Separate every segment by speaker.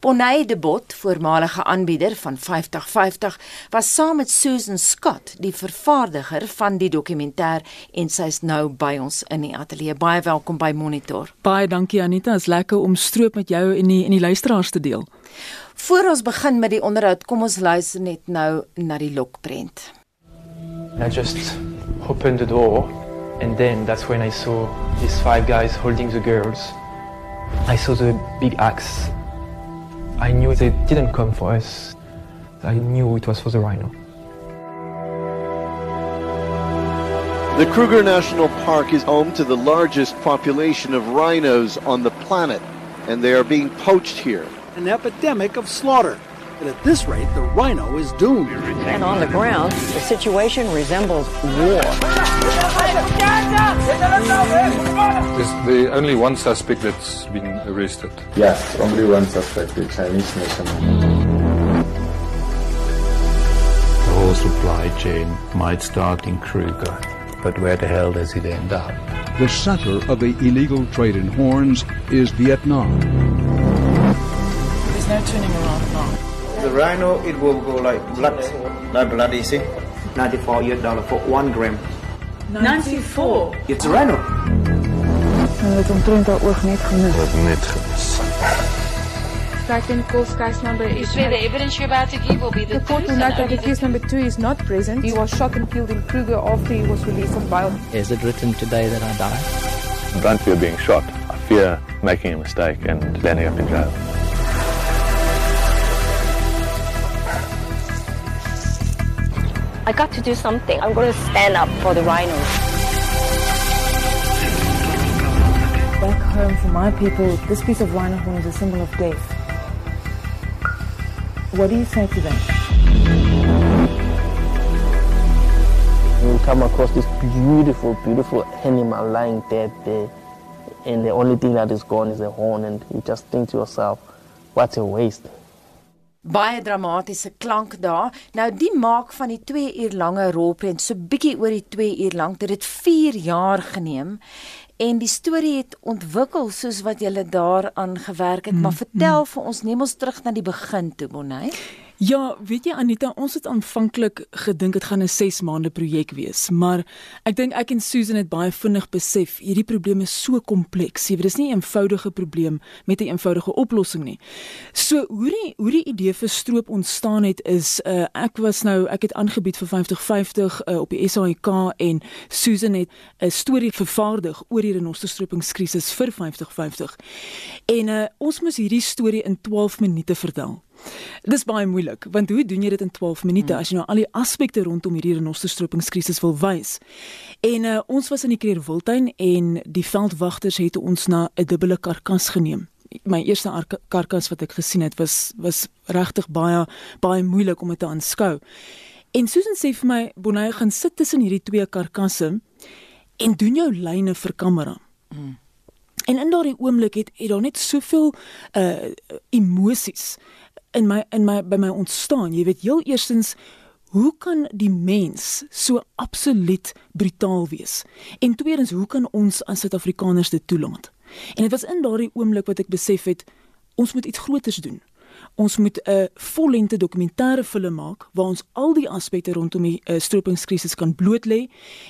Speaker 1: Bonnie de Bot, voormalige aanbieder van 5050, was saam met Susan Scott, die vervaardiger van die dokumentêr en sy's nou by ons in die ateljee. Baie welkom by Monitor.
Speaker 2: Baie dankie Anita, is lekker om stroop met jou en die en die luisteraars te deel.
Speaker 1: Voor ons begin met die onderhoud, kom ons luister net nou na die lokprent.
Speaker 3: I just opened the door and then that's when I saw these five guys holding the girls. I saw the big axe I knew they didn't come for us. I knew it was for the rhino.
Speaker 4: The Kruger National Park is home to the largest population of rhinos on the planet, and they are being poached here.
Speaker 5: An epidemic of slaughter. And at this rate, the rhino is doomed.
Speaker 6: And on the ground, the situation resembles war.
Speaker 7: Is the only one suspect that's been arrested?
Speaker 8: Yes, only one suspect, the Chinese national.
Speaker 9: The whole supply chain might start in Kruger, but where the hell does it end up?
Speaker 10: The center of the illegal trade in horns is Vietnam.
Speaker 11: There's no turning around now.
Speaker 12: The rhino, it will go like blood, like blood, you see? 94 US dollar for one gram.
Speaker 11: 94?
Speaker 12: It's a rhino.
Speaker 13: Het omtrent al oog net gemis.
Speaker 9: Wat net gemis.
Speaker 13: Second cause case number is...
Speaker 14: the evidence you're about to give will be the
Speaker 13: Report will note that the case number two is not present. He was shot and killed in Kruger after he was released on bail.
Speaker 15: Is it written today that I die?
Speaker 16: I don't fear being shot. I fear making a mistake and landing up in jail.
Speaker 17: I got to do something. I'm going to stand up for the rhinos.
Speaker 13: Back home for my people, this piece of rhino horn is a symbol of death. What do you say to them?
Speaker 18: You come across this beautiful, beautiful animal lying dead there, and the only thing that is gone is the horn, and you just think to yourself, what a waste.
Speaker 1: Baie dramatiese klank daar. Nou die maak van die 2 uur lange rolprent so bietjie oor die 2 uur lank. Dit het 4 jaar geneem en die storie het ontwikkel soos wat jy daaraan gewerk het. Mm, maar vertel mm. vir ons, neem ons terug na die begin toe, Bonnie.
Speaker 2: Ja, weet jy Anita, ons het aanvanklik gedink dit gaan 'n 6 maande projek wees, maar ek dink ek en Susan het baie vinnig besef hierdie probleem is so kompleks. Jy weet, dis nie 'n eenvoudige probleem met 'n eenvoudige oplossing nie. So hoe die hoe die idee vir stroop ontstaan het is uh, ek was nou ek het aangebied vir 5050 uh, op die SAIK en Susan het 'n storie vervaardig oor die renosterstropingskrisis vir 5050. En uh, ons moes hierdie storie in 12 minute vertel. Dis baie moeilik want hoe doen jy dit in 12 minute hmm. as jy nou al die aspekte rondom hierdie renosterstropingskrisis wil wys? En uh, ons was in die Kreerwiltuin en die veldwagters het ons na 'n dubbele karkas geneem. My eerste karkas wat ek gesien het was was regtig baie baie moeilik om dit te aanskou. En Susan sê vir my, "Bonnie, gaan sit tussen hierdie twee karkasse en doen jou lyne vir kamera." Hmm. En in daardie oomblik het het daar net soveel uh emosies in my in my by my ontstaan. Jy weet, heel eerstens Hoe kan die mens so absoluut brutaal wees? En tweedens, hoe kan ons as Suid-Afrikaners dit toelaat? En dit was in daardie oomblik wat ek besef het ons moet iets groters doen ons moet 'n vollengte dokumentêre film maak waar ons al die aspekte rondom die uh, stropingskrisis kan bloot lê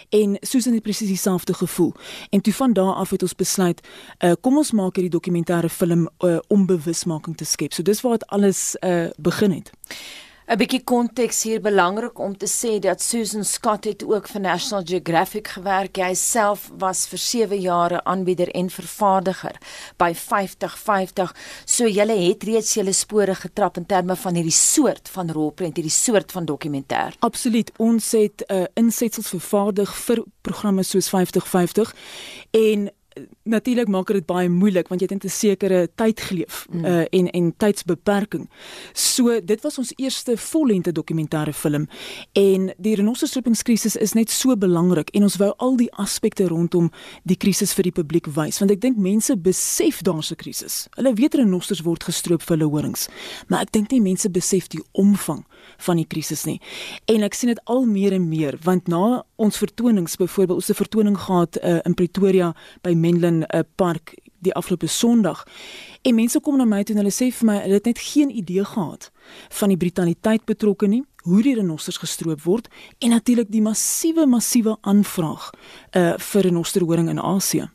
Speaker 2: en soos in die presies dieselfde gevoel. En toe van daar af het ons besluit, uh, kom ons maak hierdie dokumentêre film uh, om bewusmaking te skep. So dis waar dit alles uh, begin het.
Speaker 1: 'n bietjie konteks hier belangrik om te sê dat Susan Scott het ook vir National Geographic gewerk. Hy self was vir 7 jare aanbieder en vervaardiger by 5050. So julle het reeds julle spore getrap in terme van hierdie soort van rolprent, hierdie soort van dokumentêr.
Speaker 2: Absoluut. Ons het uh, insetsels vervaardig vir programme soos 5050 en natuurlik maak dit baie moeilik want jy het 'n sekere tydgleef mm. uh, en en tydsbeperking. So dit was ons eerste vollengte dokumentêre film en die renosterstripingskrisis is net so belangrik en ons wou al die aspekte rondom die krisis vir die publiek wys want ek dink mense besef daar's 'n krisis. Hulle weet renosters word gestroop vir hulle horings, maar ek dink nie mense besef die omvang van die krisis nie. En ek sien dit al meer en meer want na ons vertonings byvoorbeeld ons 'n vertoning gehad uh, in Pretoria by Menlyn uh, park die afgelope Sondag. En mense kom na my toe en hulle sê vir my hulle het net geen idee gehad van die brutaliteit betrokke nie, hoe die renosters gestroop word en natuurlik die massiewe massiewe aanvraag uh vir renosterhoring in Asië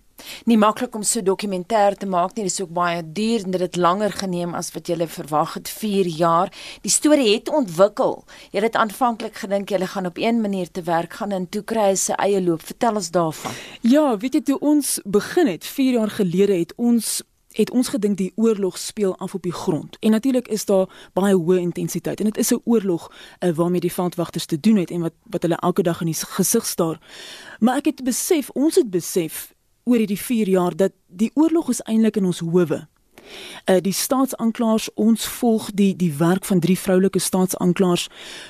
Speaker 1: nie maklik om so dokumentêr te maak nie. Dit is ook baie duur en dit het langer geneem as wat jy verwag het, 4 jaar. Die storie het ontwikkel. Jy het aanvanklik gedink jy gaan op een manier te werk gaan en toe kry hy sy eie loop. Vertel ons daarvan.
Speaker 2: Ja, weet jy toe ons begin het 4 jaar gelede het ons het ons gedink die oorlog speel af op die grond. En natuurlik is daar baie hoë intensiteit en dit is 'n oorlog uh, waarmee die veldwagters te doen het en wat wat hulle elke dag in die gesig staar. Maar ek het besef, ons het besef oor hierdie 4 jaar dat die oorlog is eintlik in ons howe. Uh die staatsanklaers ons volg die die werk van drie vroulike staatsanklaers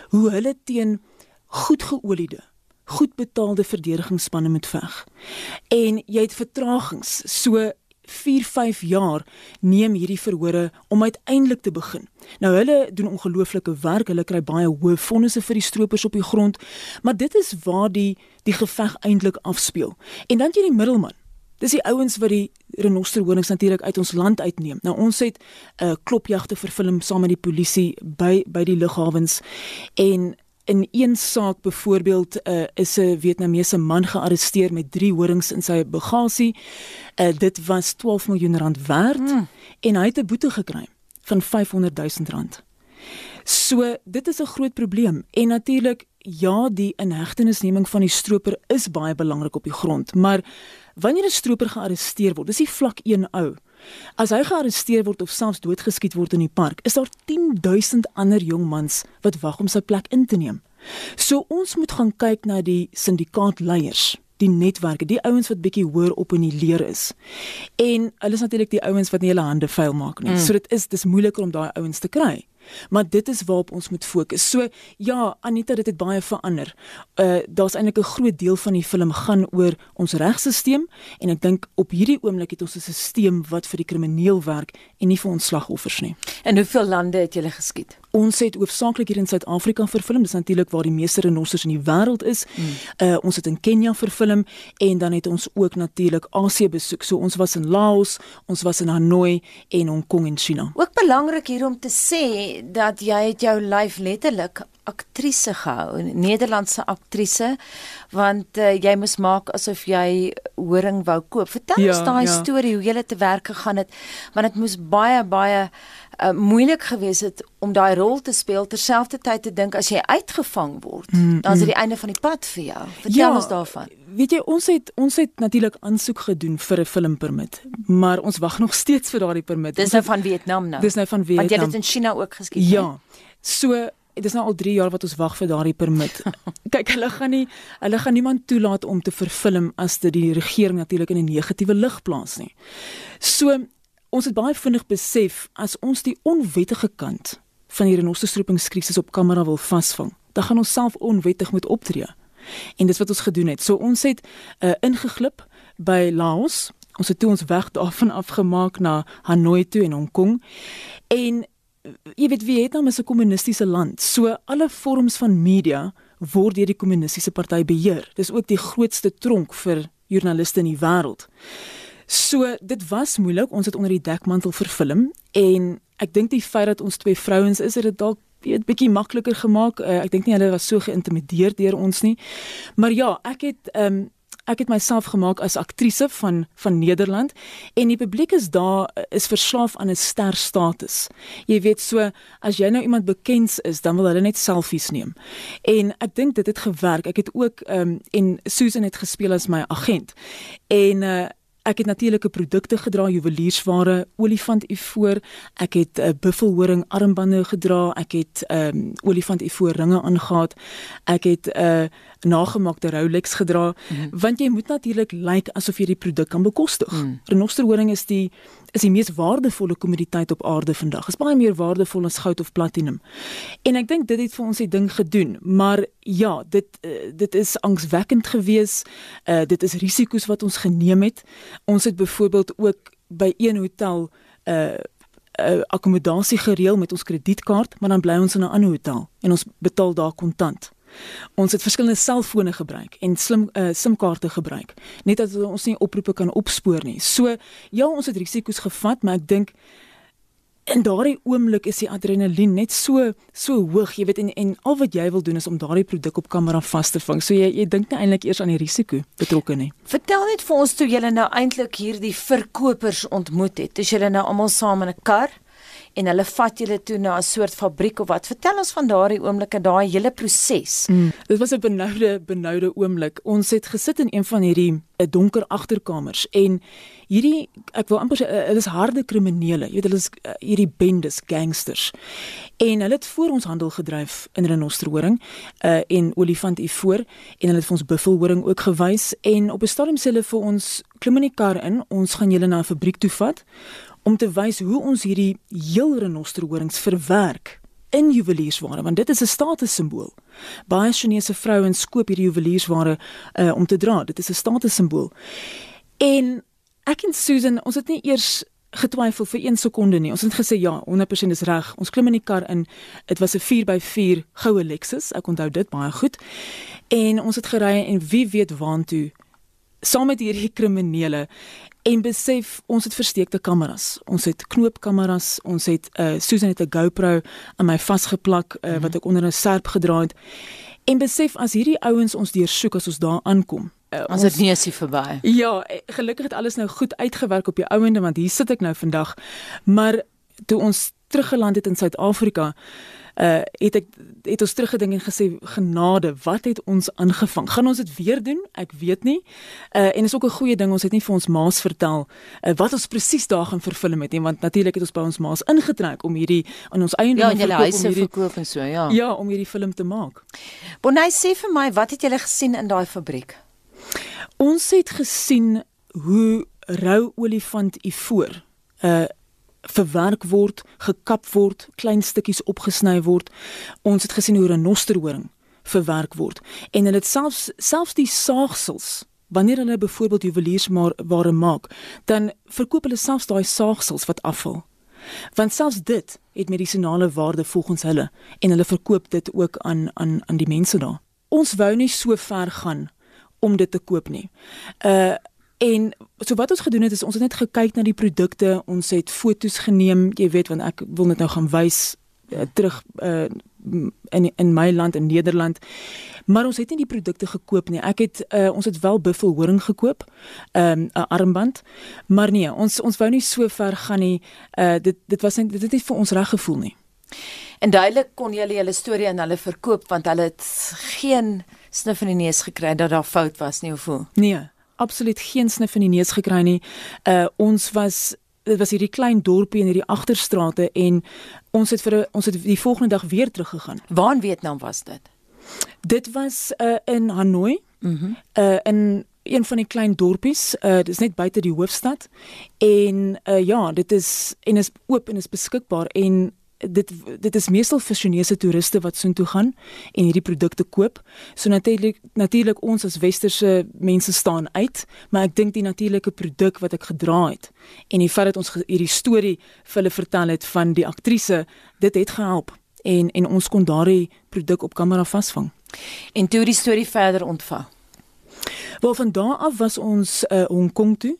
Speaker 2: hoe hulle teen goed geoliede goed betaalde verdedigingsspanne moet veg. En jy het vertragings so 4-5 jaar neem hierdie verhore om uiteindelik te begin. Nou hulle doen ongelooflike werk, hulle kry baie hoë fondse vir die stroopers op die grond, maar dit is waar die die geveg eintlik afspeel. En dan jy die middelman Dis die ouens wat die renosterhonings natuurlik uit ons land uitneem. Nou ons het 'n uh, klopjagte vervilm saam met die polisie by by die lughawens en in een saak byvoorbeeld uh, is 'n Vietnamese man gearresteer met 3 horings in sy bagasie. Uh, dit was 12 miljoen rand werd mm. en hy het 'n boete gekry van 500 000 rand. So dit is 'n groot probleem en natuurlik ja, die inhegtenisneming van die stroper is baie belangrik op die grond, maar wanneer 'n stroper gearresteer word, dis die vlak 1 ou. As hy gearresteer word of selfs doodgeskiet word in die park, is daar 10000 ander jong mans wat wag om sy plek in te neem. So ons moet gaan kyk na die syndikaatleiers die netwerke, die ouens wat bietjie hoër op in die leer is. En hulle is natuurlik die ouens wat nie hulle hande vuil maak nie. Mm. So dit is dis moeiliker om daai ouens te kry. Maar dit is waarop ons moet fokus. So ja, Anita, dit het baie verander. Uh daar's eintlik 'n groot deel van die film gaan oor ons regstelsel en ek dink op hierdie oomblik het ons 'n stelsel wat vir die krimineel werk en nie vir ons slagoffers nie.
Speaker 1: En hoeveel lande het julle geskiet?
Speaker 2: Ons het hoofsaaklik hier in Suid-Afrika vervilm. Dis natuurlik waar die meeste renosters in die wêreld is. Hmm. Uh ons het in Kenja vervilm en dan het ons ook natuurlik Asië besoek. So ons was in Laos, ons was in Hanoi en Hong Kong en China.
Speaker 1: Ook belangrik hier om te sê dat jy het jou lyf letterlik aktrise gehou, Nederlandse aktrise, want uh, jy moes maak asof jy horing wou koop. Vertel ja, ons daai ja. storie hoe jy te werk gegaan het, want dit moes baie baie uh, moeilik gewees het om daai rol te speel terselfdertyd te dink as jy uitgevang word, mm, dan is dit mm. die einde van die pad vir jou. Vertel ja, ons daarvan.
Speaker 2: Weet jy, ons het ons het natuurlik aansoek gedoen vir 'n filmpermit, maar ons wag nog steeds vir daardie permit.
Speaker 1: Dis nou van Vietnam nou.
Speaker 2: Dis nou van Vietnam.
Speaker 1: Want jy het dit in China ook geskiet.
Speaker 2: Ja. He? So dit is nou al 3 jaar wat ons wag vir daardie permit. Kyk, hulle gaan nie hulle gaan niemand toelaat om te verfilm as dit die regering natuurlik in 'n negatiewe lig plaas nie. So ons het baie vinnig besef as ons die onwettige kant van die renosterstroopingskrisies op kamera wil vasvang, dan gaan ons self onwettig moet optree. En dis wat ons gedoen het. So ons het uh, ingeglip by Laos. Ons het toe ons weg daarvan afgemaak na Hanoi toe en Hong Kong. En jy weet Vietnam is 'n kommunistiese land. So alle vorms van media word deur die kommunistiese party beheer. Dis ook die grootste tronk vir joernaliste in die wêreld. So dit was moeilik. Ons het onder die dekmantel verfilm en ek dink die feit dat ons twee vrouens is, het dit dalk weet bietjie makliker gemaak. Uh, ek dink nie hulle was so geïntimideer deur ons nie. Maar ja, ek het ehm um, ek het myself gemaak as aktrise van van Nederland en die publiek is daar is verslaaf aan 'n ster status. Jy weet so as jy nou iemand bekend is, dan wil hulle net selfies neem. En ek dink dit het gewerk. Ek het ook ehm um, en Susan het gespeel as my agent. En uh Ek het natuurlike produkte gedra, juweliersware, olifant ivoor, ek het 'n uh, buffelhoring armbande gedra, ek het ehm um, olifant ivoor ringe aangetree. Ek het 'n uh, nagemaakte Rolex gedra, mm -hmm. want jy moet natuurlik lyk like asof jy die produk kan bekostig. Mm. Renosterhoring is die is die mees waardevolle kommoditeit op aarde vandag. Is baie meer waardevol as goud of platinum. En ek dink dit het vir ons die ding gedoen, maar ja, dit uh, dit is angswekkend geweest. Uh dit is risiko's wat ons geneem het. Ons het byvoorbeeld ook by een hotel uh, uh, akkommodasie gereël met ons kredietkaart, maar dan bly ons in 'n ander hotel en ons betaal daar kontant. Ons het verskillende selfone gebruik en slim uh, SIM-kaarte gebruik net dat ons nie oproepe kan opspoor nie. So ja, ons het risiko's gevat, maar ek dink in daardie oomblik is die adrenalien net so so hoog, jy weet en en al wat jy wil doen is om daardie produk op kamera vas te vang. So jy jy dink nie eintlik eers aan die risiko betrokke nie.
Speaker 1: Vertel net vir ons toe julle nou eintlik hierdie verkopers ontmoet het. Is julle nou almal saam in 'n kar? En hulle vat julle toe na 'n soort fabriek of wat. Vertel ons van daardie oomblik en daai hele proses.
Speaker 2: Mm, dit was 'n benoude benoude oomblik. Ons het gesit in een van hierdie eh, donker agterkamers en hierdie ek wil amper sê eh, hulle is harde kriminele. Jy weet hulle is uh, hierdie bendes, gangsters. En hulle het voor ons handel gedryf in renosterhoring uh, en olifant ivoor en hulle het vir ons buffelhoring ook gewys en op 'n stadium sê hulle vir ons klim in die kar in, ons gaan julle na 'n fabriek toe vat om te wys hoe ons hierdie heel renosterhorings verwerk in juweliersware want dit is 'n statussimbool. Baie Chinese vrouens koop hierdie juweliersware uh, om te dra. Dit is 'n statussimbool. En ek en Susan, ons het nie eers getwyfel vir 1 sekonde nie. Ons het gesê ja, 100% is reg. Ons klim in die kar in. Dit was 'n 4x4 goue Lexus. Ek onthou dit baie goed. En ons het gery en wie weet waantoe saam met hierdie kriminele en besef ons het versteekte kameras. Ons het knoopkameras, ons het uh Susan het 'n GoPro aan my vasgeplak uh, wat ek onder 'n serp gedra het. En besef as hierdie ouens ons deursoek as ons daar aankom.
Speaker 1: Uh, ons het nie eens verby.
Speaker 2: Ja, gelukkig het alles nou goed uitgewerk op die ouende want hier sit ek nou vandag. Maar toe ons teruggeland het in Suid-Afrika, uh het ek het ons teruggedink en gesê genade wat het ons aangevang? Gaan ons dit weer doen? Ek weet nie. Uh en is ook 'n goeie ding ons het nie vir ons maas vertel uh, wat ons presies daar gaan vervilm het nie want natuurlik het ons by ons maas ingetrek om hierdie aan ons eie
Speaker 1: ja, verkoop, huise hierdie, verkoop en so ja.
Speaker 2: Ja om hierdie film te maak.
Speaker 1: Bonnie sê vir my wat het julle gesien in daai fabriek?
Speaker 2: Ons het gesien hoe rou olifant ivoor uh verwerk word, gekap word, klein stukkies opgesny word. Ons het gesien hoe renosterhoring verwerk word en hulle het selfs selfs die saagsels wanneer hulle byvoorbeeld juweliersware maak, dan verkoop hulle selfs daai saagsels wat afval. Want selfs dit het medisinale waarde volgens hulle en hulle verkoop dit ook aan aan aan die mense daar. Ons wou nie so ver gaan om dit te koop nie. Uh En so wat ons gedoen het is ons het net gekyk na die produkte, ons het foto's geneem, jy weet want ek wil net nou gaan wys uh, terug uh, in in my land in Nederland. Maar ons het nie die produkte gekoop nie. Ek het uh, ons het wel buffelhoring gekoop, ehm, 'n um, armband, maar nee, ons ons wou nie so ver gaan nie. Uh, dit dit was net dit het nie vir ons reg gevoel nie.
Speaker 1: En duidelik kon jy hulle storie aan hulle verkoop want hulle het geen snif in die neus gekry dat daar fout was nie of hoe?
Speaker 2: Nee absoluut geen snif in die neus gekry nie. Uh ons was dit was hierdie klein dorpie in hierdie agterstrate en ons het vir ons het die volgende dag weer teruggegaan.
Speaker 1: Waar in Vietnam was dit?
Speaker 2: Dit was uh in Hanoi. Mhm. Mm uh in een van die klein dorpies, uh dis net buite die hoofstad. En uh ja, dit is en is oop en is beskikbaar en dit dit is meestal vir Chinese toeriste wat soontoe gaan en hierdie produkte koop. So natuurlik natuurlik ons as westerse mense staan uit, maar ek dink die natuurlike produk wat ek gedra het en die feit dat ons hierdie storie vir hulle vertel het van die aktrise, dit het gehelp en en ons kon daardie produk op kamera vasvang.
Speaker 1: En toe die storie verder ontvang.
Speaker 2: Wel van daar af was ons uh, Hong Kong toe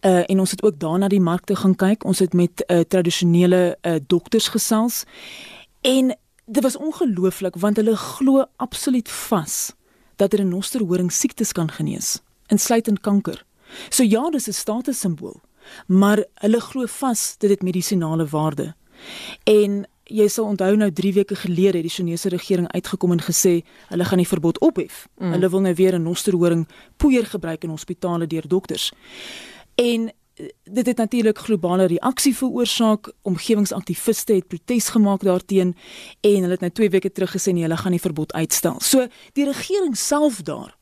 Speaker 2: uh, en ons het ook daarna die markte gaan kyk. Ons het met uh, tradisionele uh, dokters gesels en dit was ongelooflik want hulle glo absoluut vas dat renosterhoring siektes kan genees, insluitend kanker. So ja, dis 'n statussimbool, maar hulle glo vas dit het medisinale waarde. En jy sal onthou nou 3 weke gelede het die Chinese regering uitgekom en gesê hulle gaan die verbod ophef. Mm. Hulle wil nou weer 'n renosterhoring poeier gebruik in hospitale deur dokters. En eh, dit het natuurlik globale reaksie veroorsaak. Omgewingsaktiviste het protes gemaak daarteen en hulle het nou 2 weke terug gesê nee, hulle gaan die verbod uitstel. So die regering self daar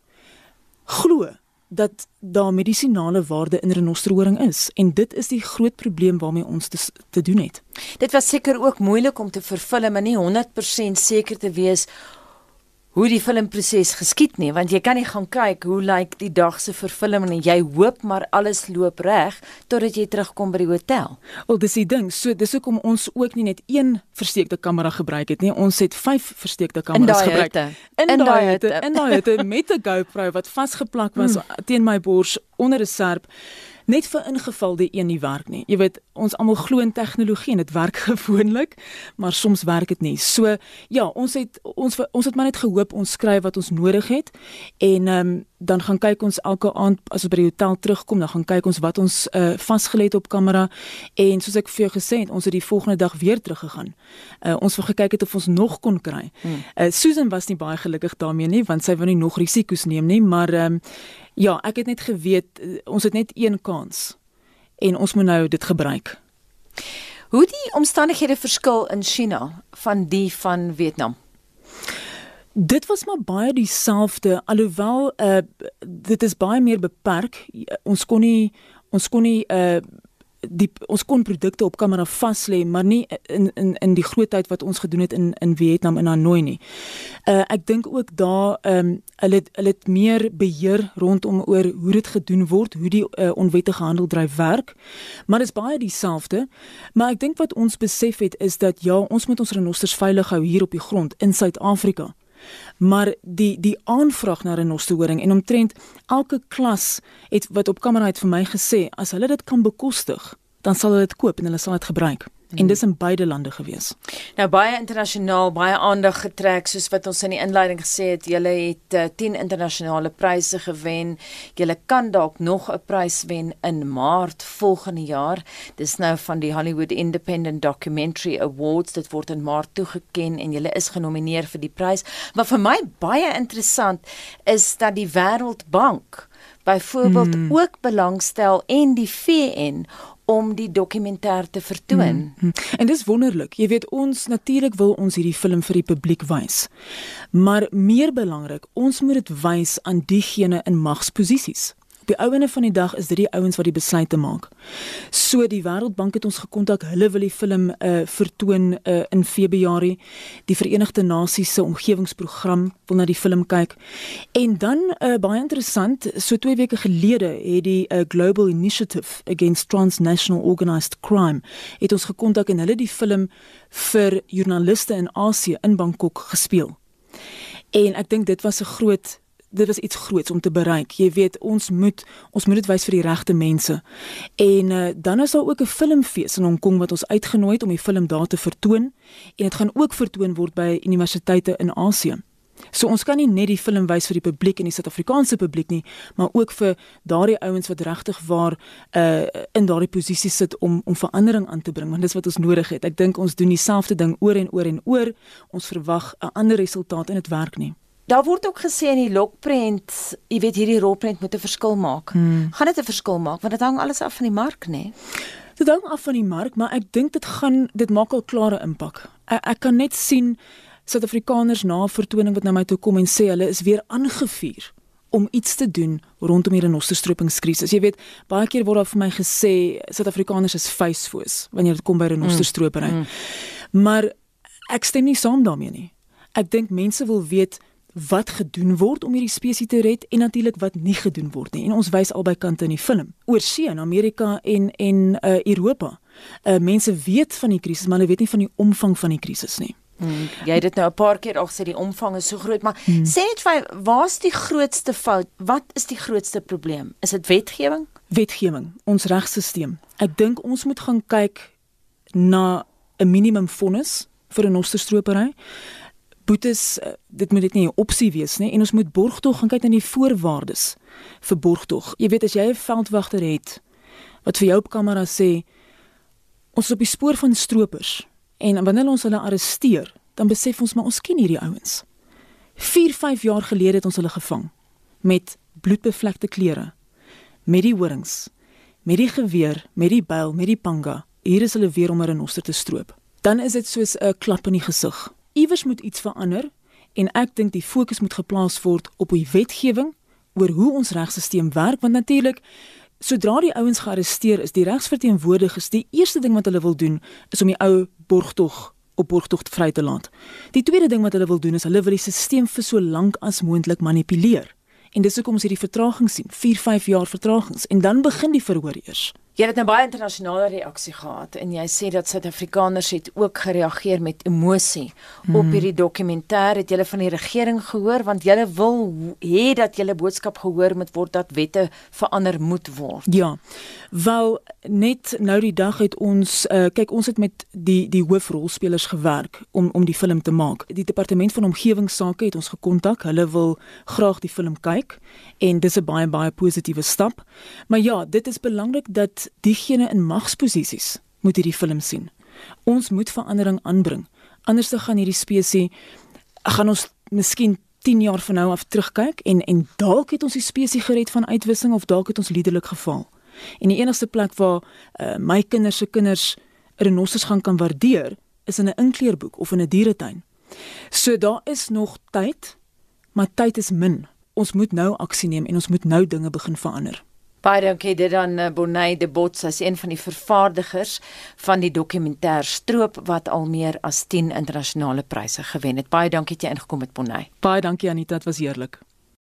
Speaker 2: glo dat daar medisinale waarde in renosterhoring is en dit is die groot probleem waarmee ons te, te doen het.
Speaker 1: Dit was seker ook moeilik om te vervul, maar nie 100% seker te wees hoe die filmproses geskied nie want jy kan nie gaan kyk hoe lyk die dag se vervulling en jy hoop maar alles loop reg totdat jy terugkom by die hotel.
Speaker 2: Wel dis die ding, so dis hoekom ons ook nie net een versteekte kamera gebruik het nie. Ons het 5 versteekte kameras gebruik.
Speaker 1: In, in daai hitte,
Speaker 2: in daai hitte met 'n GoPro wat vasgeplak was mm. teen my bors onder 'n serp net vir ingeval die een nie werk nie. Jy weet, ons almal glo in tegnologie en dit werk gewoonlik, maar soms werk dit nie. So ja, ons het ons ons het maar net gehoop ons skryf wat ons nodig het en ehm um, dan gaan kyk ons elke aand as ons by die hotel terugkom, dan gaan kyk ons wat ons uh vasgelê het op kamera en soos ek vir jou gesê het, ons het die volgende dag weer teruggegaan. Uh ons wou gekyk het of ons nog kon kry. Uh Susan was nie baie gelukkig daarmee nie want sy wou nie nog risiko's neem nie, maar ehm um, Ja, ek het net geweet eh, ons het net een kans en ons moet nou dit gebruik.
Speaker 1: Hoe die omstandighede verskil in China van die van Vietnam?
Speaker 2: Dit was maar baie dieselfde alhoewel uh dit is baie meer beperk. Ons kon nie ons kon nie uh die ons kon produkte op kamera vas lê, maar nie in in in die grootheid wat ons gedoen het in in Vietnam en Hanoi nie. Uh ek dink ook daar ehm um, hulle hulle het meer beheer rondom oor hoe dit gedoen word, hoe die uh, onwettige handel dryf werk. Maar dit is baie dieselfde. Maar ek dink wat ons besef het is dat ja, ons moet ons renosters veilig hou hier op die grond in Suid-Afrika maar die die aanvraag na renosterhoring en omtrent elke klas het wat op kamera het vir my gesê as hulle dit kan bekostig dan sal hulle dit koop en hulle sal dit gebruik en dis in beide lande gewees.
Speaker 1: Nou baie internasionaal, baie aandag getrek soos wat ons in die inleiding gesê het, julle het uh, 10 internasionale pryse gewen. Julle kan dalk nog 'n prys wen in Maart volgende jaar. Dis nou van die Hollywood Independent Documentary Awards. Dit word in Maart toegekend en julle is genomineer vir die prys. Wat vir my baie interessant is dat die Wêreldbank byvoorbeeld hmm. ook belangstel en die VN om die dokumentêr te vertoon. Mm
Speaker 2: -hmm. En dis wonderlik. Jy weet ons natuurlik wil ons hierdie film vir die publiek wys. Maar meer belangrik, ons moet dit wys aan diegene in magsposisies. Op die ouene van die dag is dit die ouens wat die besluite maak. So die Wêreldbank het ons gekontak. Hulle wil die film uh vertoon uh in Februarie. Die Verenigde Nasies se omgewingsprogram wil na die film kyk. En dan uh baie interessant, so 2 weke gelede het die uh, Global Initiative Against Transnational Organized Crime het ons gekontak en hulle die film vir joernaliste in Asië in Bangkok gespeel. En ek dink dit was 'n groot dit was iets groots om te bereik. Jy weet, ons moet ons moet dit wys vir die regte mense. En uh, dan is daar ook 'n filmfees in Hong Kong wat ons uitgenooi het om die film daar te vertoon en dit gaan ook vertoon word by universiteite in Asië. So ons kan nie net die film wys vir die publiek en die Suid-Afrikaanse publiek nie, maar ook vir daardie ouens wat regtig waar uh in daardie posisie sit om om verandering aan te bring, want dis wat ons nodig het. Ek dink ons doen dieselfde ding oor en oor en oor. Ons verwag 'n ander resultaat en dit werk nie.
Speaker 1: Daar word ook gesê in die lokprent, jy weet hierdie rolprent moet 'n verskil maak. Hmm. Gaan dit 'n verskil maak want dit hang alles af van die mark, nê?
Speaker 2: Dit hang af van die mark, maar ek dink dit gaan dit maak al klare impak. Ek, ek kan net sien Suid-Afrikaners na vertoning wat na my toe kom en sê hulle is weer aangevuur om iets te doen rondom hierdie renosterstropingskrisis. Jy weet, baie keer word daar vir my gesê Suid-Afrikaners is vuisfoos wanneer dit kom by renosterstropery. Mm. Mm. Maar ek stem nie saam daarmee nie. Ek dink mense wil weet wat gedoen word om hierdie spesies te red en natuurlik wat nie gedoen word nie. En ons wys albei kante in die film. Oorsee in Amerika en en uh Europa. Uh mense weet van die krisis, maar hulle weet nie van die omvang van die krisis nie.
Speaker 1: Hmm, jy het dit nou 'n paar keer al gesê die omvang is so groot, maar hmm. sê net vir waar's die grootste fout? Wat is die grootste probleem? Is dit wetgewing?
Speaker 2: Wetgewing, ons regstelsel. Ek dink ons moet gaan kyk na 'n minimum vonnis vir 'n osterstropery boetes eh, dit moet dit nie 'n opsie wees nie en ons moet borgtog gaan kyk na die voorwaardes vir borgtog. Jy weet as jy 'n veldwagter het wat vir jou op kamera sê ons is op die spoor van stroopers en wanneer ons hulle arresteer, dan besef ons maar ons ken hierdie ouens. 4, 5 jaar gelede het ons hulle gevang met bloedbevlekte klere, met die horings, met die geweer, met die byl, met die panga. Hier is hulle weer om 'n renoster te stroop. Dan is dit soos 'n klap in die gesig iewers moet iets verander en ek dink die fokus moet geplaas word op die wetgewing oor hoe ons regstelsel werk want natuurlik sodra die ouens gearresteer is die regsverteenwoordigers die eerste ding wat hulle wil doen is om die ou borgtog op borgtog vry te laat. Die tweede ding wat hulle wil doen is hulle wil die stelsel vir so lank as moontlik manipuleer. En dis hoekom ons hierdie vertraging sien, 4, 5 jaar vertragings en dan begin die verhoor eers.
Speaker 1: Jy het 'n nou baie internasionale reaksie gehad en jy sê dat Suid-Afrikaners het ook gereageer met emosie mm. op mhm. hierdie dokumentêr. Het julle van die regering gehoor want julle wil hê dat julle boodskap gehoor moet word dat wette verander moet word.
Speaker 2: Ja. Wel net nou die dag het ons uh, kyk ons het met die die hoofrolspelers gewerk om om die film te maak. Die departement van omgewingsake het ons gekontak. Hulle wil graag die film kyk en dis 'n baie baie positiewe stap. Maar ja, dit is belangrik dat diegene in magsposisies moet hierdie film sien. Ons moet verandering aanbring. Anders dan gaan hierdie spesies gaan ons miskien 10 jaar van nou af terugkyk en en dalk het ons die spesies gered van uitwissing of dalk het ons liderlik geval. En die enigste plek waar uh, my kinders se kinders renosters gaan kan waardeer is in 'n inkleerboek of in 'n dieretuin. So daar is nog tyd, maar tyd is min. Ons moet nou aksie neem en ons moet nou dinge begin verander.
Speaker 1: Baie dankie dit aan eh, Bonnie de Bots as een van die vervaardigers van die dokumentêr Stroop wat al meer as 10 internasionale pryse gewen het. Baie dankie dat jy ingekom het Bonnie.
Speaker 2: Baie dankie Anita, dit was heerlik.